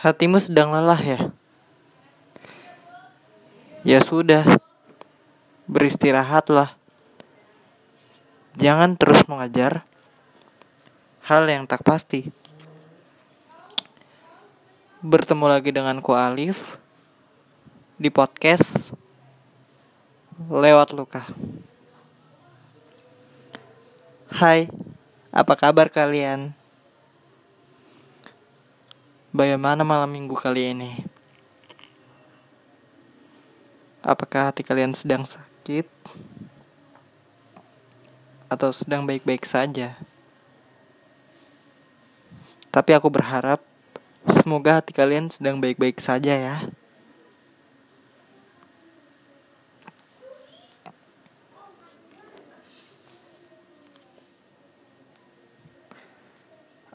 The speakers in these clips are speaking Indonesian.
Hatimu sedang lelah ya? Ya sudah, beristirahatlah. Jangan terus mengajar hal yang tak pasti. Bertemu lagi dengan Ko Alif di podcast Lewat Luka. Hai, apa kabar kalian? Bagaimana malam minggu kali ini? Apakah hati kalian sedang sakit? Atau sedang baik-baik saja? Tapi aku berharap semoga hati kalian sedang baik-baik saja ya.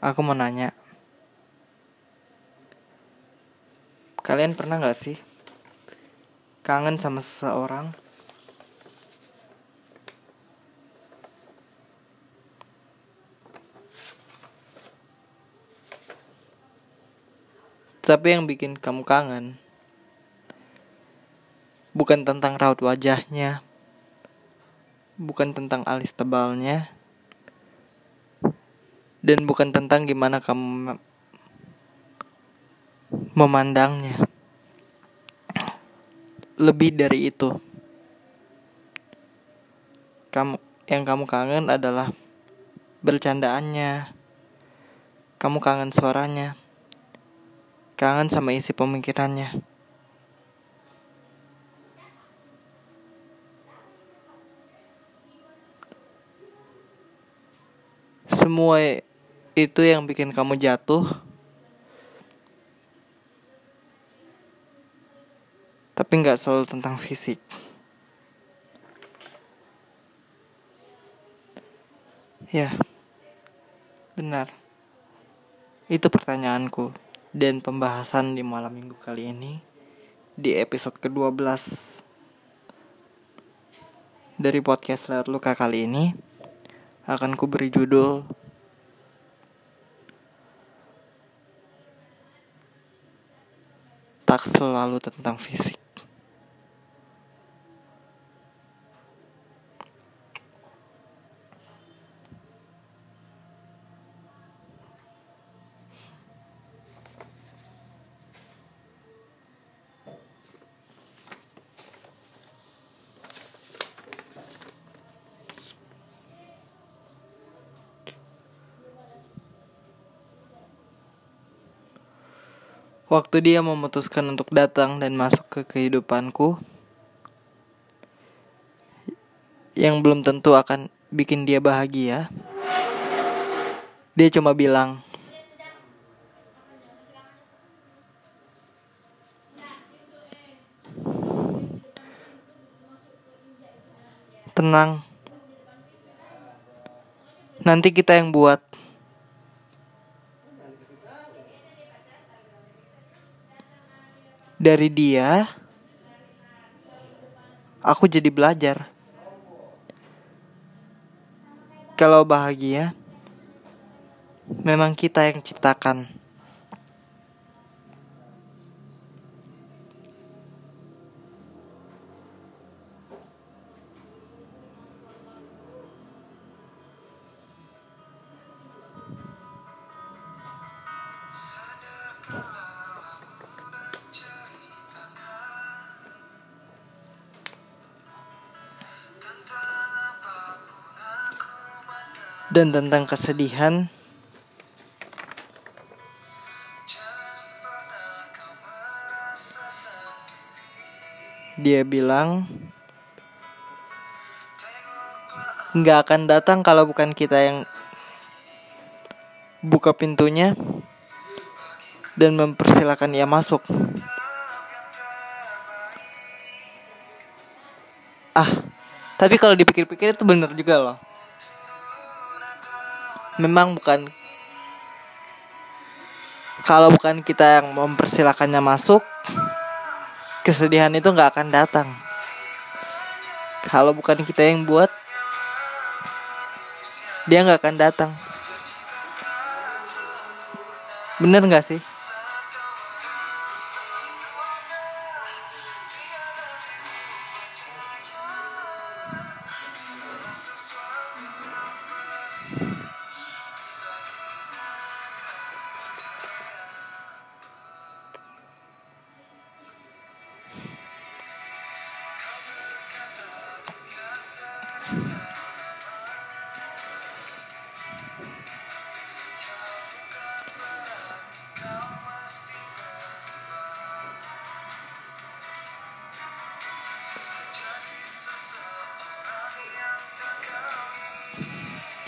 Aku mau nanya, Kalian pernah gak sih kangen sama seseorang? Tapi yang bikin kamu kangen bukan tentang raut wajahnya, bukan tentang alis tebalnya, dan bukan tentang gimana kamu memandangnya. Lebih dari itu, kamu yang kamu kangen adalah bercandaannya. Kamu kangen suaranya. Kangen sama isi pemikirannya. Semua itu yang bikin kamu jatuh tapi nggak selalu tentang fisik. Ya, benar. Itu pertanyaanku dan pembahasan di malam minggu kali ini di episode ke-12 dari podcast Lewat Luka kali ini akan ku beri judul Tak selalu tentang fisik. Waktu dia memutuskan untuk datang dan masuk ke kehidupanku, yang belum tentu akan bikin dia bahagia, dia cuma bilang, "Tenang, nanti kita yang buat." Dari dia aku jadi belajar. Kalau bahagia memang kita yang ciptakan dan tentang kesedihan dia bilang nggak akan datang kalau bukan kita yang buka pintunya dan mempersilahkan ia masuk. Ah, tapi kalau dipikir-pikir itu benar juga loh memang bukan kalau bukan kita yang mempersilahkannya masuk kesedihan itu nggak akan datang. Kalau bukan kita yang buat dia nggak akan datang. Bener nggak sih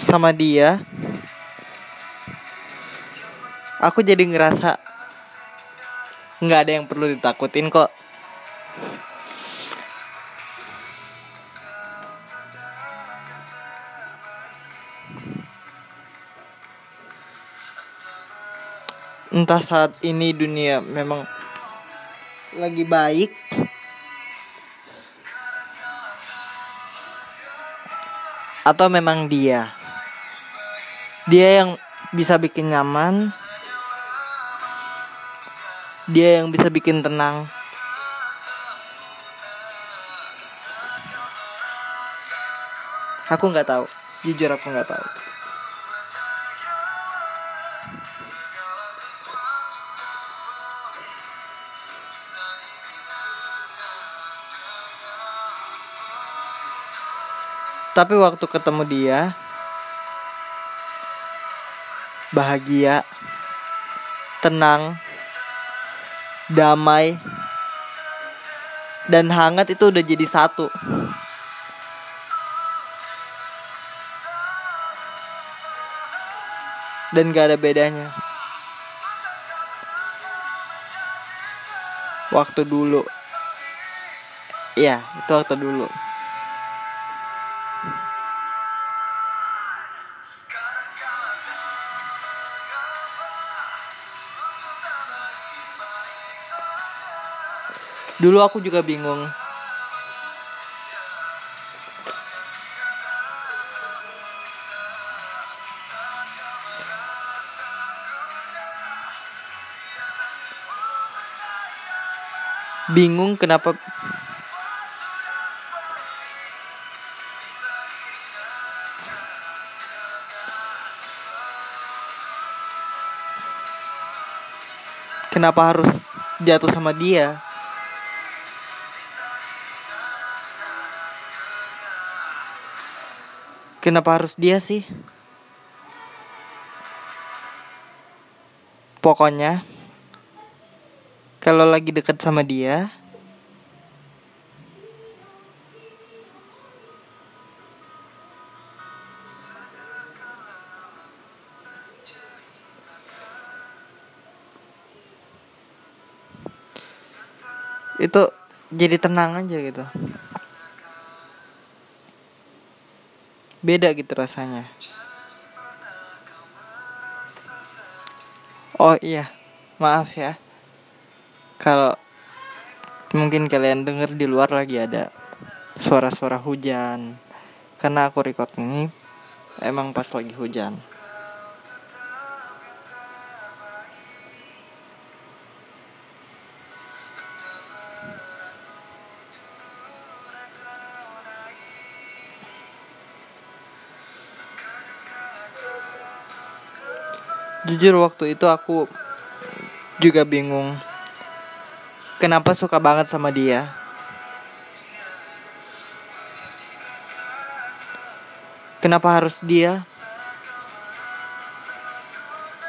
sama dia aku jadi ngerasa nggak ada yang perlu ditakutin kok. Entah saat ini dunia memang lagi baik. Atau memang dia dia yang bisa bikin nyaman. Dia yang bisa bikin tenang. Aku nggak tahu. Jujur aku nggak tahu. Tapi waktu ketemu dia bahagia tenang damai dan hangat itu udah jadi satu. Dan gak ada bedanya. Waktu dulu. Iya, itu waktu dulu. Dulu aku juga bingung. Bingung kenapa Kenapa harus jatuh sama dia? Kenapa harus dia sih? Pokoknya kalau lagi deket sama dia itu jadi tenang aja gitu beda gitu rasanya. Oh iya. Maaf ya. Kalau mungkin kalian denger di luar lagi ada suara-suara hujan. Karena aku record ini emang pas lagi hujan jujur waktu itu aku juga bingung kenapa suka banget sama dia. Kenapa harus dia?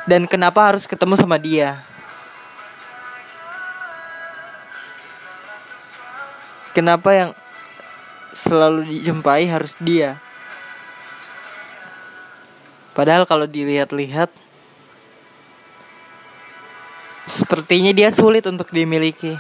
Dan kenapa harus ketemu sama dia? Kenapa yang selalu dijumpai harus dia? Padahal kalau dilihat-lihat Sepertinya dia sulit untuk dimiliki.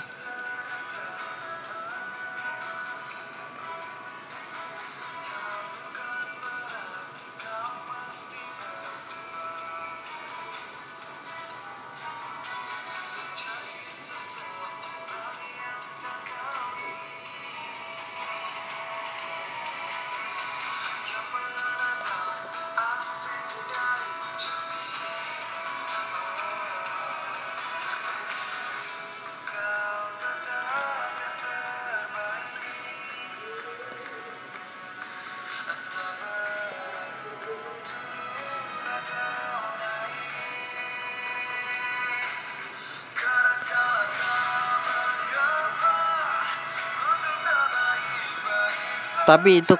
tapi itu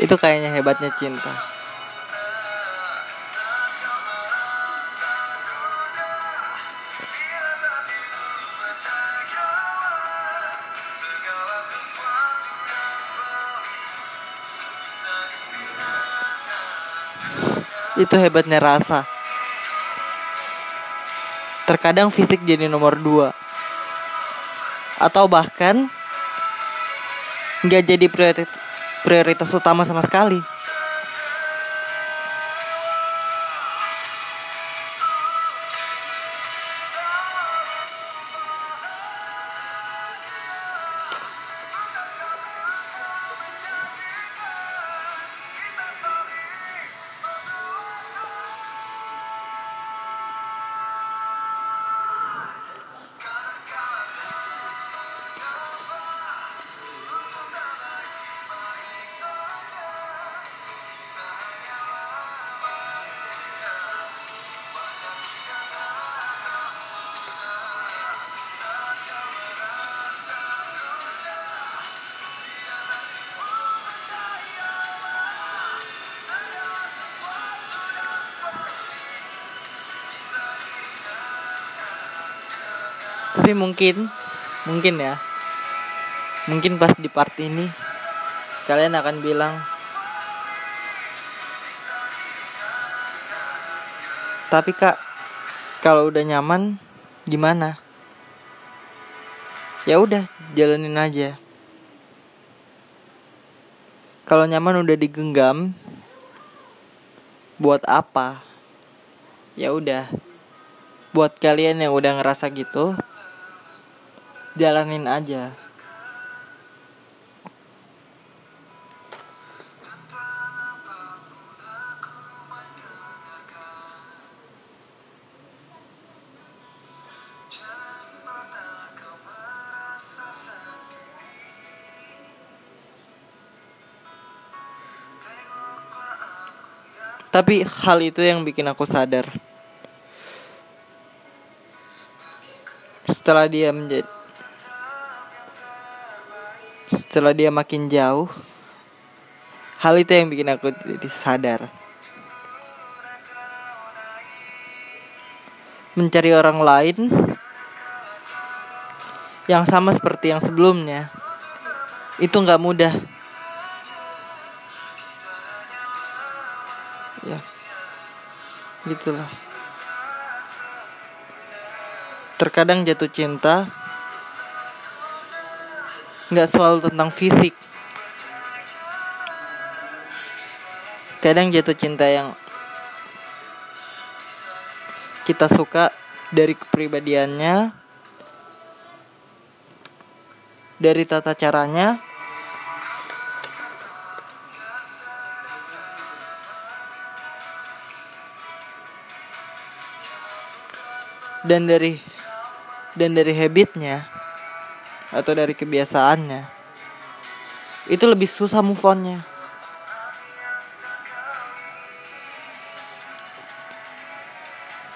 itu kayaknya hebatnya cinta. Itu hebatnya rasa. Terkadang fisik jadi nomor dua. Atau bahkan nggak jadi prioritas, prioritas utama sama sekali. Tapi mungkin mungkin ya. Mungkin pas di part ini kalian akan bilang Tapi Kak, kalau udah nyaman gimana? Ya udah, jalanin aja. Kalau nyaman udah digenggam, buat apa? Ya udah. Buat kalian yang udah ngerasa gitu, jalanin aja. Tapi hal itu yang bikin aku sadar. Setelah dia menjadi setelah dia makin jauh, hal itu yang bikin aku jadi sadar. Mencari orang lain yang sama seperti yang sebelumnya itu nggak mudah. Ya, gitulah. Terkadang jatuh cinta nggak selalu tentang fisik. Kadang jatuh cinta yang kita suka dari kepribadiannya, dari tata caranya, dan dari dan dari habitnya atau dari kebiasaannya. Itu lebih susah move onnya.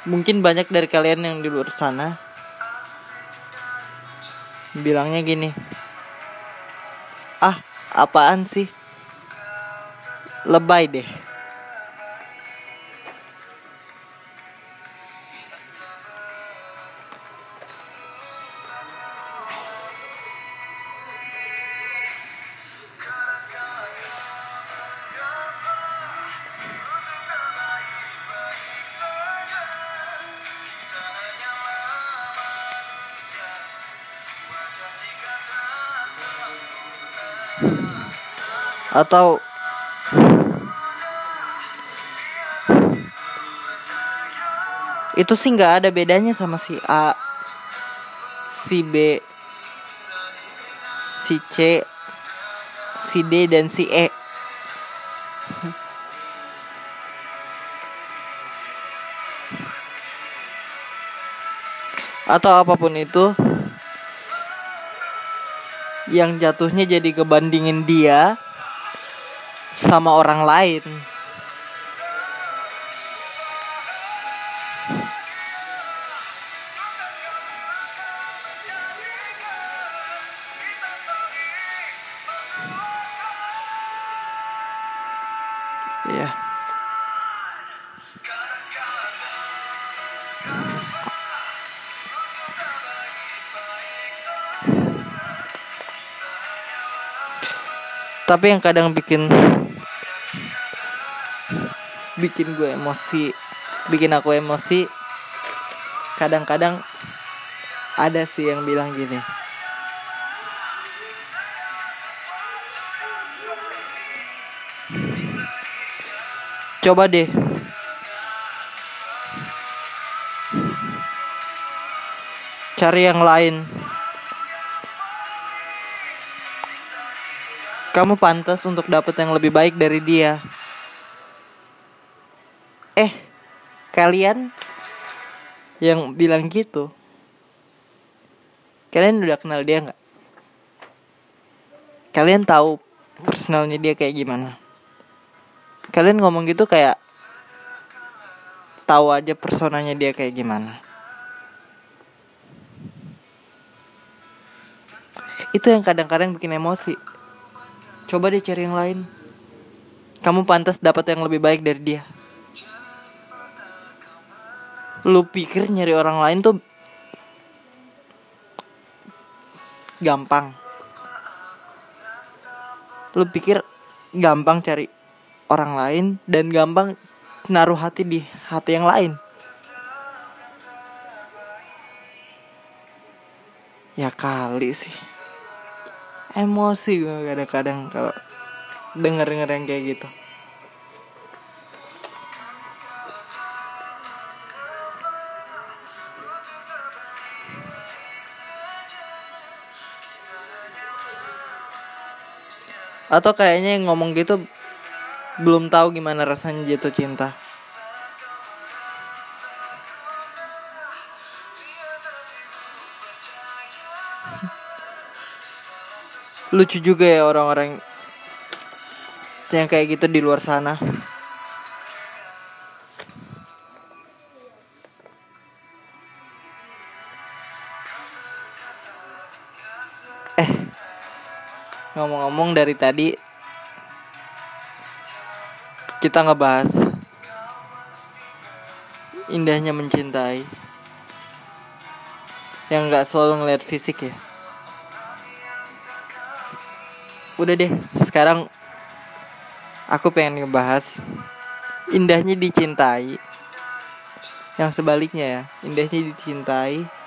Mungkin banyak dari kalian yang di luar sana bilangnya gini ah apaan sih? Lebay deh atau itu sih nggak ada bedanya sama si A si B si C si D dan si E. Atau apa pun itu yang jatuhnya jadi kebandingin dia sama orang lain. Iya. Tapi yang kadang bikin bikin gue emosi bikin aku emosi. Kadang-kadang ada sih yang bilang gini. Coba deh. Cari yang lain. Kamu pantas untuk dapat yang lebih baik dari dia eh kalian yang bilang gitu. Kalian udah kenal dia nggak? Kalian tahu personalnya dia kayak gimana? Kalian ngomong gitu kayak tahu aja personanya dia kayak gimana? Itu yang kadang-kadang bikin emosi. Coba deh cari yang lain. Kamu pantas dapat yang lebih baik dari dia lu pikir nyari orang lain tuh gampang lu pikir gampang cari orang lain dan gampang naruh hati di hati yang lain. Ya kali sih. Emosi gue kadang-kadang kalau denger-denger yang kayak gitu. Atau kayaknya yang ngomong gitu belum tahu gimana rasanya jatuh cinta. Lucu juga ya orang-orang yang kayak gitu di luar sana. Ngomong-ngomong dari tadi kita ngebahas indahnya mencintai yang nggak selalu ngeliat fisik ya. Udah deh sekarang aku pengen ngebahas indahnya dicintai yang sebaliknya ya indahnya dicintai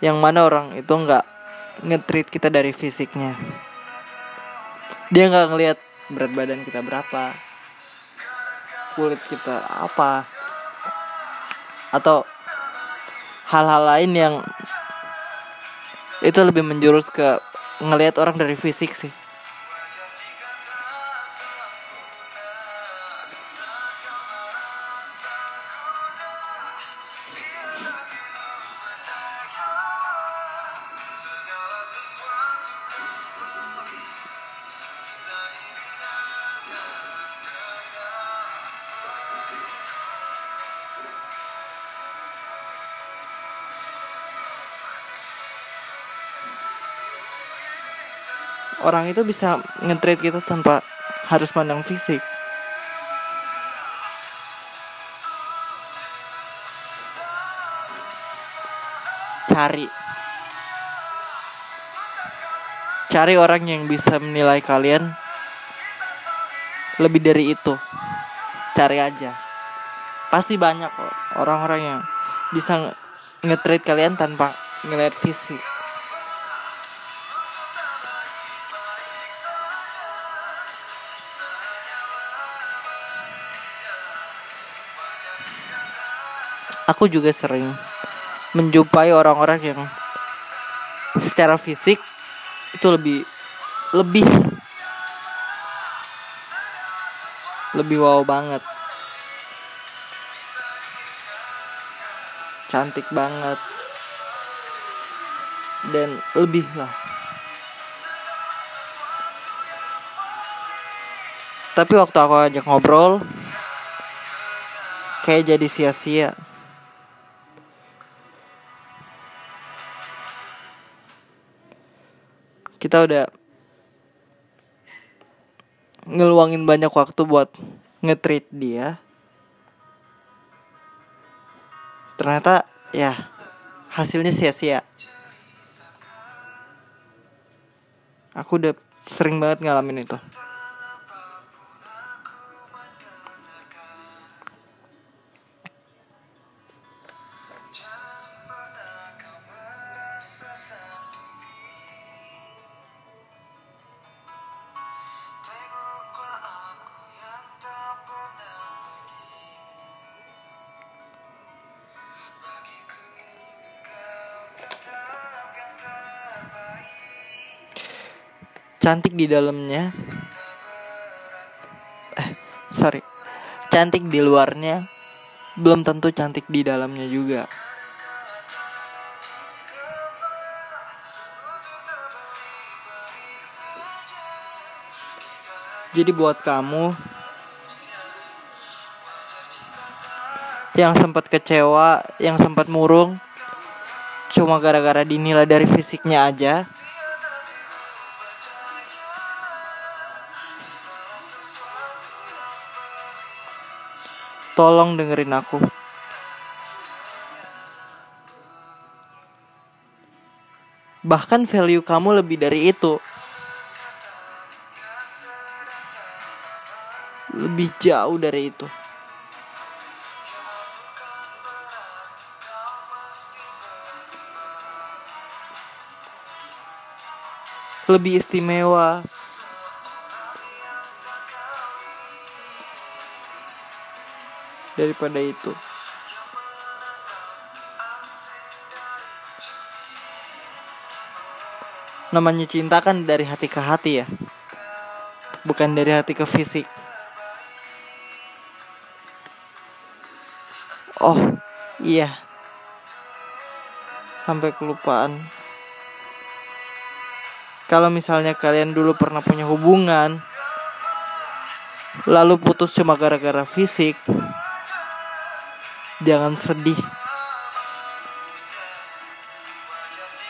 yang mana orang itu nggak ngetreat kita dari fisiknya. Dia nggak ngelihat berat badan kita berapa kulit kita apa atau hal-hal lain yang itu lebih menjurus ke ngelihat orang dari fisik sih itu bisa nge kita tanpa harus mandang fisik. Cari. Cari orang yang bisa menilai kalian lebih dari itu. Cari aja. Pasti banyak orang-orang yang bisa nge kalian tanpa ngeliat fisik aku juga sering menjumpai orang-orang yang secara fisik itu lebih lebih lebih wow banget. Cantik banget. Dan lebih lah. Tapi waktu aku ajak ngobrol kayak jadi sia-sia kita udah ngeluangin banyak waktu buat ngetreat dia. Ternyata ya hasilnya sia-sia. Aku udah sering banget ngalamin itu cantik di dalamnya. Eh sorry. Cantik di luarnya. Belum tentu cantik di dalamnya juga. Jadi buat kamu yang sempat kecewa yang sempat murung cuma gara-gara dinilai dari fisiknya aja Tolong dengerin aku. Bahkan value kamu lebih dari itu. Lebih jauh dari itu. Lebih istimewa, daripada itu. Namanya cinta kan dari hati ke hati ya. Bukan dari hati ke fisik. Oh, iya. Sampai kelupaan. Kalau misalnya kalian dulu pernah punya hubungan, lalu putus cuma gara-gara fisik, jangan sedih.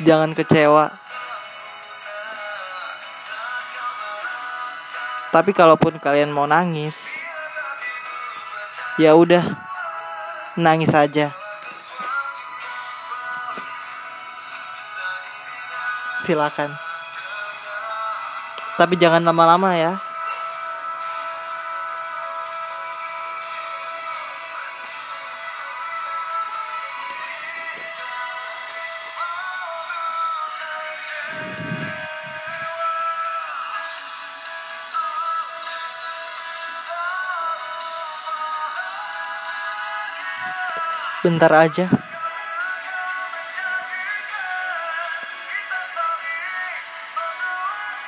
Jangan kecewa. Tapi kalaupun kalian mau nangis ya udah nangis aja. Silakan. Tapi jangan lama-lama ya Bentar aja.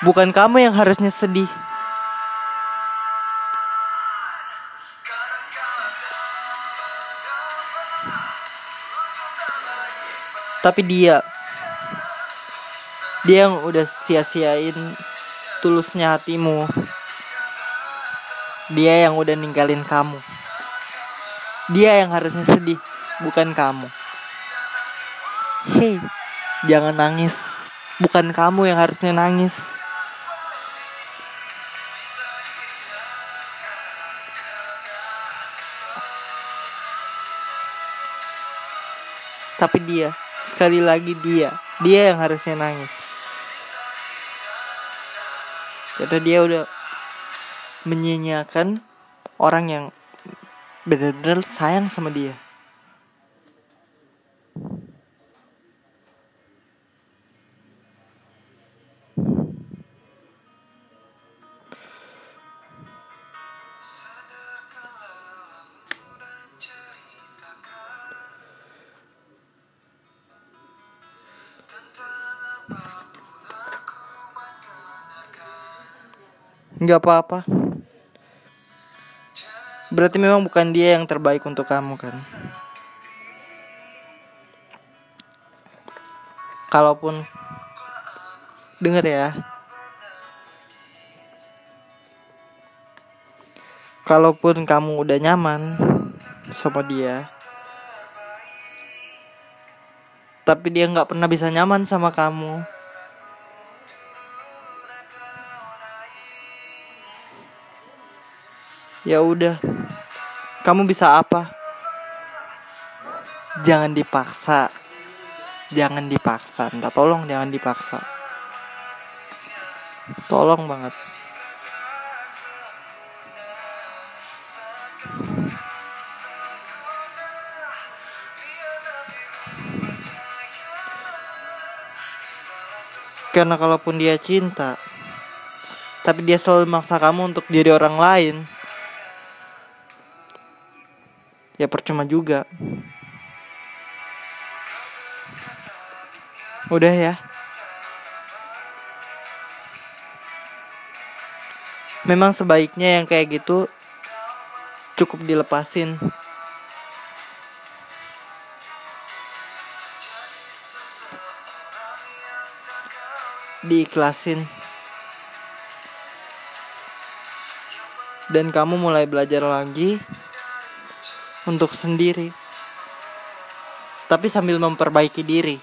Bukan kamu yang harusnya sedih. Tapi dia Dia yang udah sia-siain tulusnya hatimu. Dia yang udah ninggalin kamu. Dia yang harusnya sedih bukan kamu. Hei, jangan nangis. Bukan kamu yang harusnya nangis. Tapi dia, sekali lagi dia, dia yang harusnya nangis. Karena dia udah menyanyiakan orang yang benar-benar sayang sama dia. Nggak apa-apa. Berarti memang bukan dia yang terbaik untuk kamu kan? Kalaupun denger ya. Kalaupun kamu udah nyaman sama dia tapi dia nggak pernah bisa nyaman sama kamu ya udah. Kamu bisa apa? Jangan dipaksa. Jangan dipaksa. Minta tolong jangan dipaksa. Tolong banget. Karena kalaupun dia cinta tapi dia selalu memaksa kamu untuk jadi orang lain ya percuma juga. Udah ya. Memang sebaiknya yang kayak gitu cukup dilepasin. Diikhlasin. Dan kamu mulai belajar lagi untuk sendiri. Tapi sambil memperbaiki diri.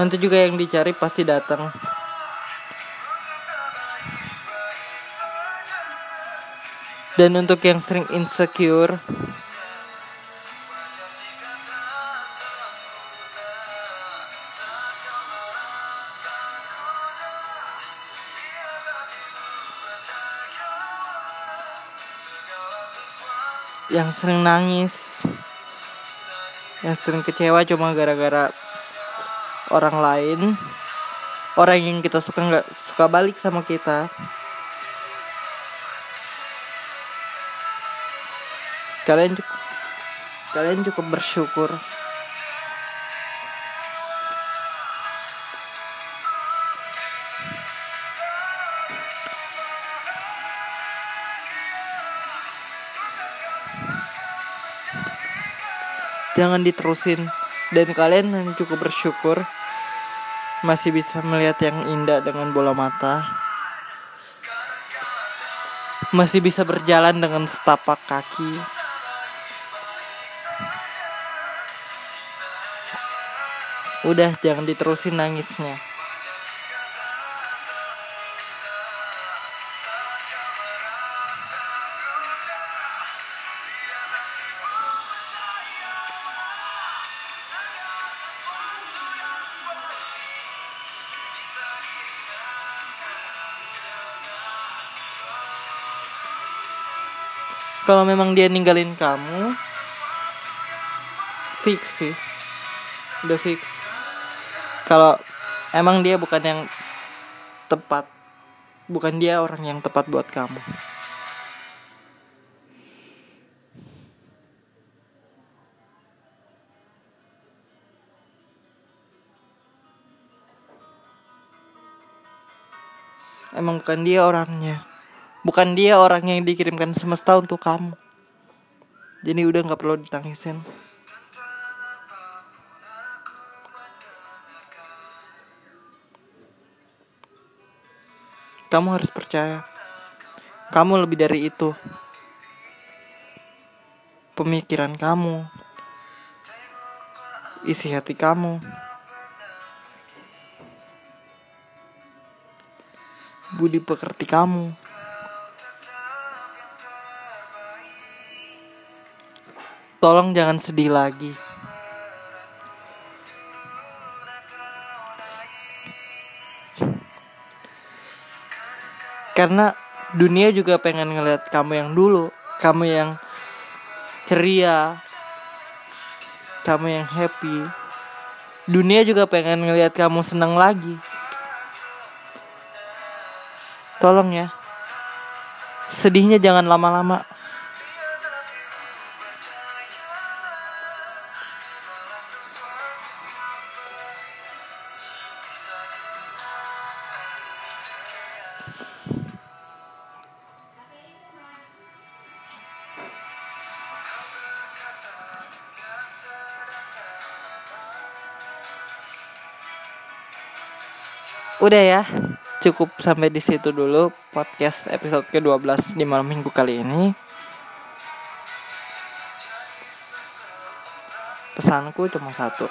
Nanti juga yang dicari pasti datang. Dan untuk yang sering insecure yang sering nangis yang sering kecewa cuma gara-gara orang lain. Orang yang kita suka nggak suka balik sama kita. Kalian cukup, kalian cukup bersyukur jangan diterusin. Dan kalian hanya cukup bersyukur masih bisa melihat yang indah dengan bola mata. Masih bisa berjalan dengan setapak kaki. Udah jangan diterusin nangisnya kalau memang dia ninggalin kamu fix sih. Udah fix. Kalau emang dia bukan yang tepat bukan dia orang yang tepat buat kamu. Emang bukan dia orangnya bukan dia orang yang dikirimkan semesta untuk kamu. Jadi udah nggak perlu ditangisin. Kamu harus percaya. Kamu lebih dari itu. Pemikiran kamu. Isi hati kamu. Budi pekerti kamu tolong jangan sedih lagi. Karena dunia juga pengen ngeliat kamu yang dulu, kamu yang ceria, kamu yang happy. Dunia juga pengen ngeliat kamu senang lagi. Tolong ya. Sedihnya jangan lama-lama. Udah ya, cukup sampai di situ dulu podcast episode ke-12 di malam minggu kali ini. Pesanku cuma satu.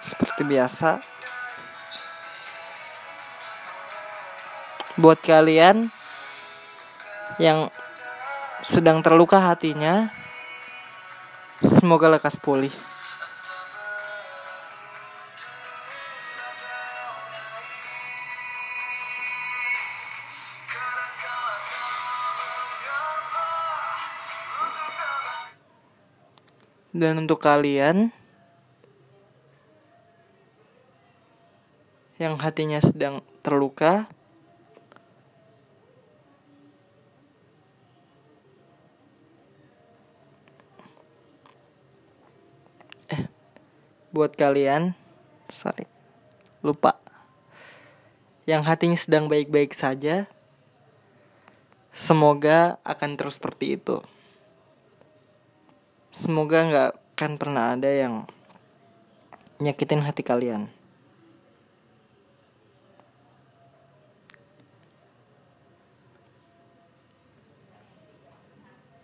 seperti biasa buat kalian yang sedang terluka hatinya semoga lekas pulih Dan untuk kalian yang hatinya sedang terluka, eh, buat kalian, sorry, lupa, yang hatinya sedang baik-baik saja, semoga akan terus seperti itu semoga nggak akan pernah ada yang nyakitin hati kalian.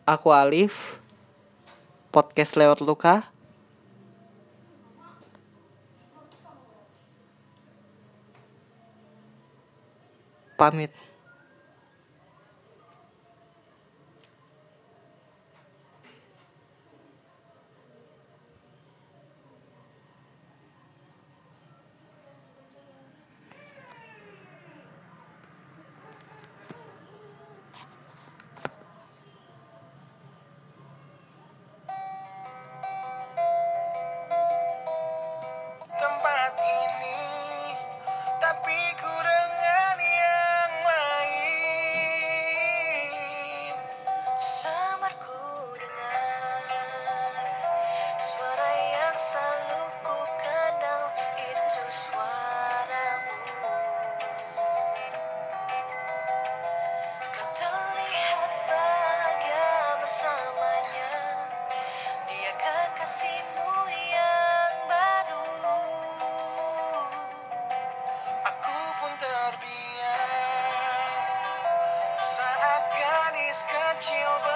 Aku Alif, podcast lewat luka. Pamit. Escantinho do